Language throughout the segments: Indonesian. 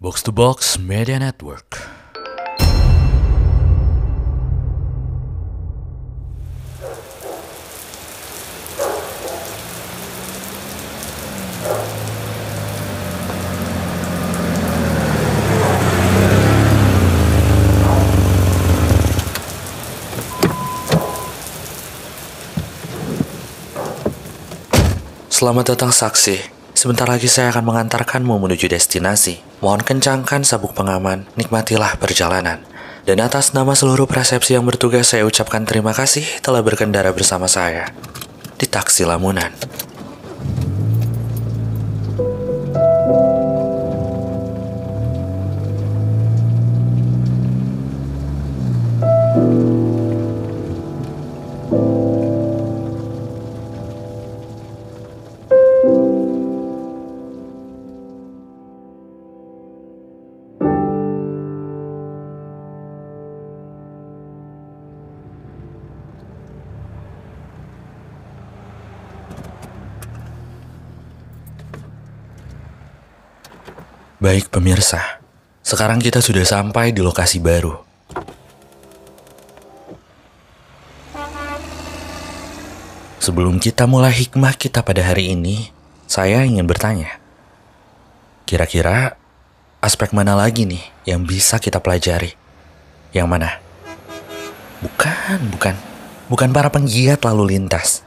Box to Box Media Network. Selamat datang saksi. Sebentar lagi saya akan mengantarkanmu menuju destinasi. Mohon kencangkan sabuk pengaman, nikmatilah perjalanan. Dan atas nama seluruh persepsi yang bertugas saya ucapkan terima kasih telah berkendara bersama saya di taksi Lamunan. Baik pemirsa, sekarang kita sudah sampai di lokasi baru. Sebelum kita mulai hikmah kita pada hari ini, saya ingin bertanya. Kira-kira aspek mana lagi nih yang bisa kita pelajari? Yang mana? Bukan, bukan. Bukan para penggiat lalu lintas.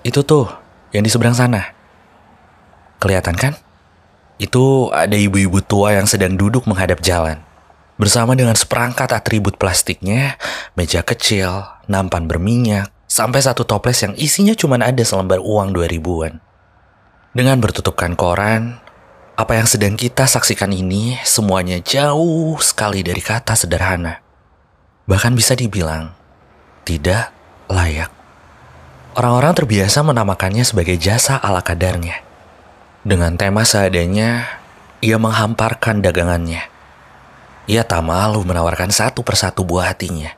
Itu tuh, yang di seberang sana. Kelihatan kan? Itu ada ibu-ibu tua yang sedang duduk menghadap jalan. Bersama dengan seperangkat atribut plastiknya, meja kecil, nampan berminyak, sampai satu toples yang isinya cuma ada selembar uang 2000-an. Dengan bertutupkan koran, apa yang sedang kita saksikan ini semuanya jauh sekali dari kata sederhana. Bahkan bisa dibilang, tidak layak. Orang-orang terbiasa menamakannya sebagai jasa ala kadarnya. Dengan tema seadanya, ia menghamparkan dagangannya. Ia tak malu menawarkan satu persatu buah hatinya.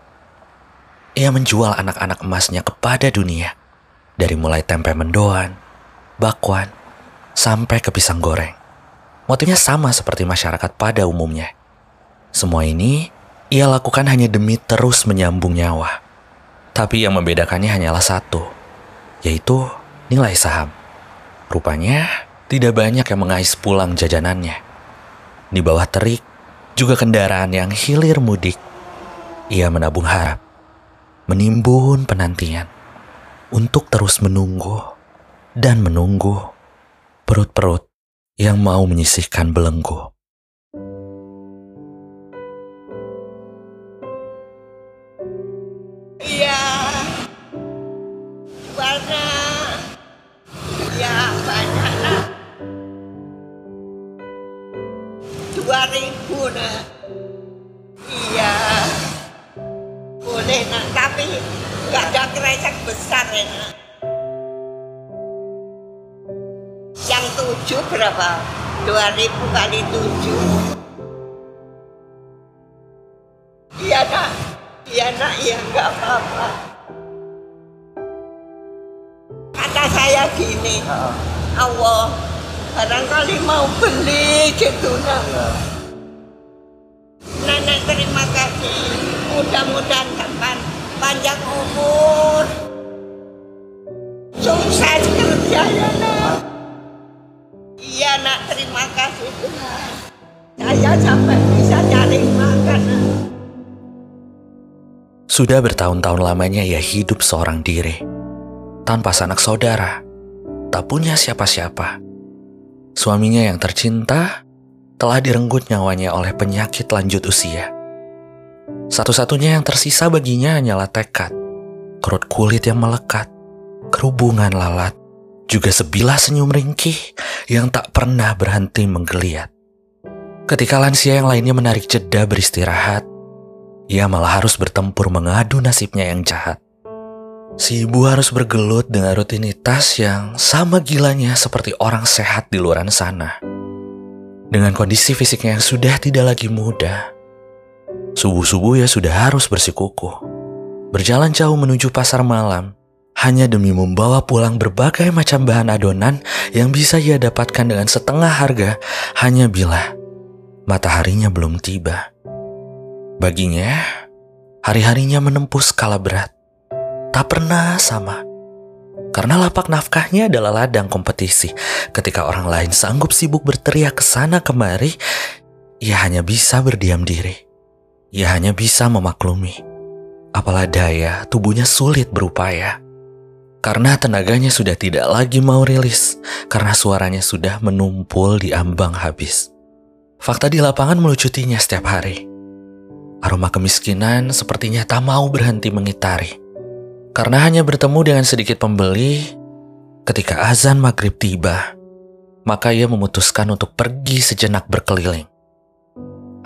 Ia menjual anak-anak emasnya kepada dunia. Dari mulai tempe mendoan, bakwan, sampai ke pisang goreng. Motifnya sama seperti masyarakat pada umumnya. Semua ini ia lakukan hanya demi terus menyambung nyawa. Tapi yang membedakannya hanyalah satu, yaitu nilai saham. Rupanya, tidak banyak yang mengais pulang jajanannya. Di bawah terik, juga kendaraan yang hilir mudik. Ia menabung harap, menimbun penantian, untuk terus menunggu dan menunggu perut-perut yang mau menyisihkan belenggu. 2000 nah. Iya. Boleh nak, tapi nggak ada kresek besar ya nak. Yang 7 berapa? 2000 kali 7 Iya nak, iya nak, iya nggak apa-apa. Kata saya gini, Allah barangkali mau beli gitu nak. Nenek terima kasih, mudah-mudahan kapan panjang umur, sukses kerja ya nak. Iya nak, terima kasih Tuhan. Saya sampai bisa cari makan. Nak. Sudah bertahun-tahun lamanya ia hidup seorang diri, tanpa sanak saudara, tak punya siapa-siapa. Suaminya yang tercinta telah direnggut nyawanya oleh penyakit lanjut usia. Satu-satunya yang tersisa baginya hanyalah tekad, kerut kulit yang melekat, kerubungan lalat, juga sebilah senyum ringkih yang tak pernah berhenti menggeliat. Ketika lansia yang lainnya menarik jeda beristirahat, ia malah harus bertempur mengadu nasibnya yang jahat. Si ibu harus bergelut dengan rutinitas yang sama gilanya seperti orang sehat di luar sana. Dengan kondisi fisiknya yang sudah tidak lagi muda, subuh-subuh ia sudah harus bersikukuh. Berjalan jauh menuju pasar malam, hanya demi membawa pulang berbagai macam bahan adonan yang bisa ia dapatkan dengan setengah harga hanya bila mataharinya belum tiba. Baginya, hari-harinya menempuh skala berat. Tak pernah sama. Karena lapak nafkahnya adalah ladang kompetisi. Ketika orang lain sanggup sibuk berteriak ke sana kemari, ia hanya bisa berdiam diri. Ia hanya bisa memaklumi. Apalah daya, tubuhnya sulit berupaya. Karena tenaganya sudah tidak lagi mau rilis, karena suaranya sudah menumpul di ambang habis. Fakta di lapangan melucutinya setiap hari. Aroma kemiskinan sepertinya tak mau berhenti mengitari. Karena hanya bertemu dengan sedikit pembeli, ketika azan maghrib tiba, maka ia memutuskan untuk pergi sejenak berkeliling.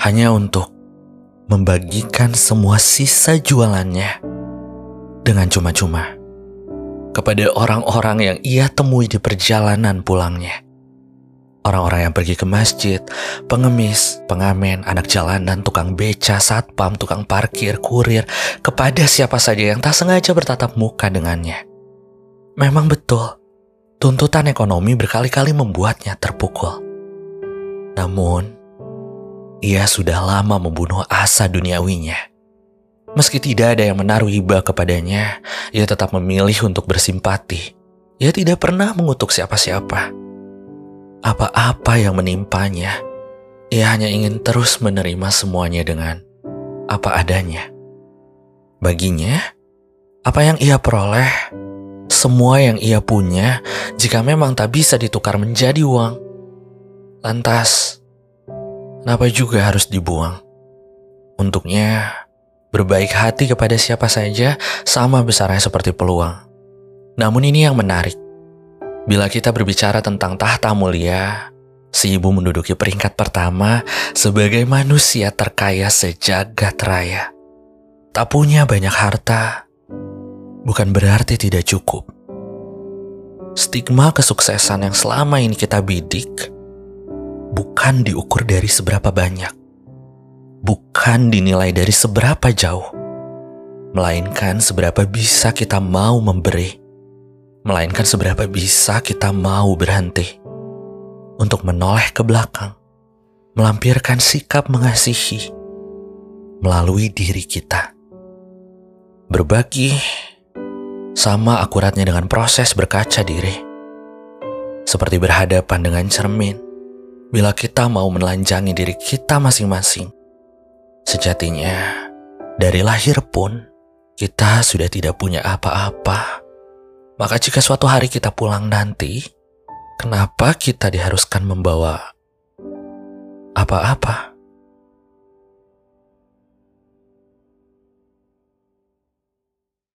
Hanya untuk membagikan semua sisa jualannya dengan cuma-cuma kepada orang-orang yang ia temui di perjalanan pulangnya. Orang-orang yang pergi ke masjid, pengemis, pengamen, anak jalanan, tukang beca, satpam, tukang parkir, kurir, kepada siapa saja yang tak sengaja bertatap muka dengannya. Memang betul, tuntutan ekonomi berkali-kali membuatnya terpukul. Namun, ia sudah lama membunuh asa duniawinya. Meski tidak ada yang menaruh hibah kepadanya, ia tetap memilih untuk bersimpati. Ia tidak pernah mengutuk siapa-siapa. Apa-apa yang menimpanya, ia hanya ingin terus menerima semuanya dengan apa adanya. Baginya, apa yang ia peroleh, semua yang ia punya, jika memang tak bisa ditukar menjadi uang, lantas kenapa juga harus dibuang? Untuknya, berbaik hati kepada siapa saja sama besarnya seperti peluang. Namun ini yang menarik. Bila kita berbicara tentang tahta mulia, si ibu menduduki peringkat pertama sebagai manusia terkaya sejagat raya. Tak punya banyak harta, bukan berarti tidak cukup. Stigma kesuksesan yang selama ini kita bidik bukan diukur dari seberapa banyak, bukan dinilai dari seberapa jauh, melainkan seberapa bisa kita mau memberi melainkan seberapa bisa kita mau berhenti untuk menoleh ke belakang, melampirkan sikap mengasihi melalui diri kita. Berbagi sama akuratnya dengan proses berkaca diri. Seperti berhadapan dengan cermin, bila kita mau menelanjangi diri kita masing-masing. Sejatinya, dari lahir pun, kita sudah tidak punya apa-apa maka jika suatu hari kita pulang nanti, kenapa kita diharuskan membawa apa-apa?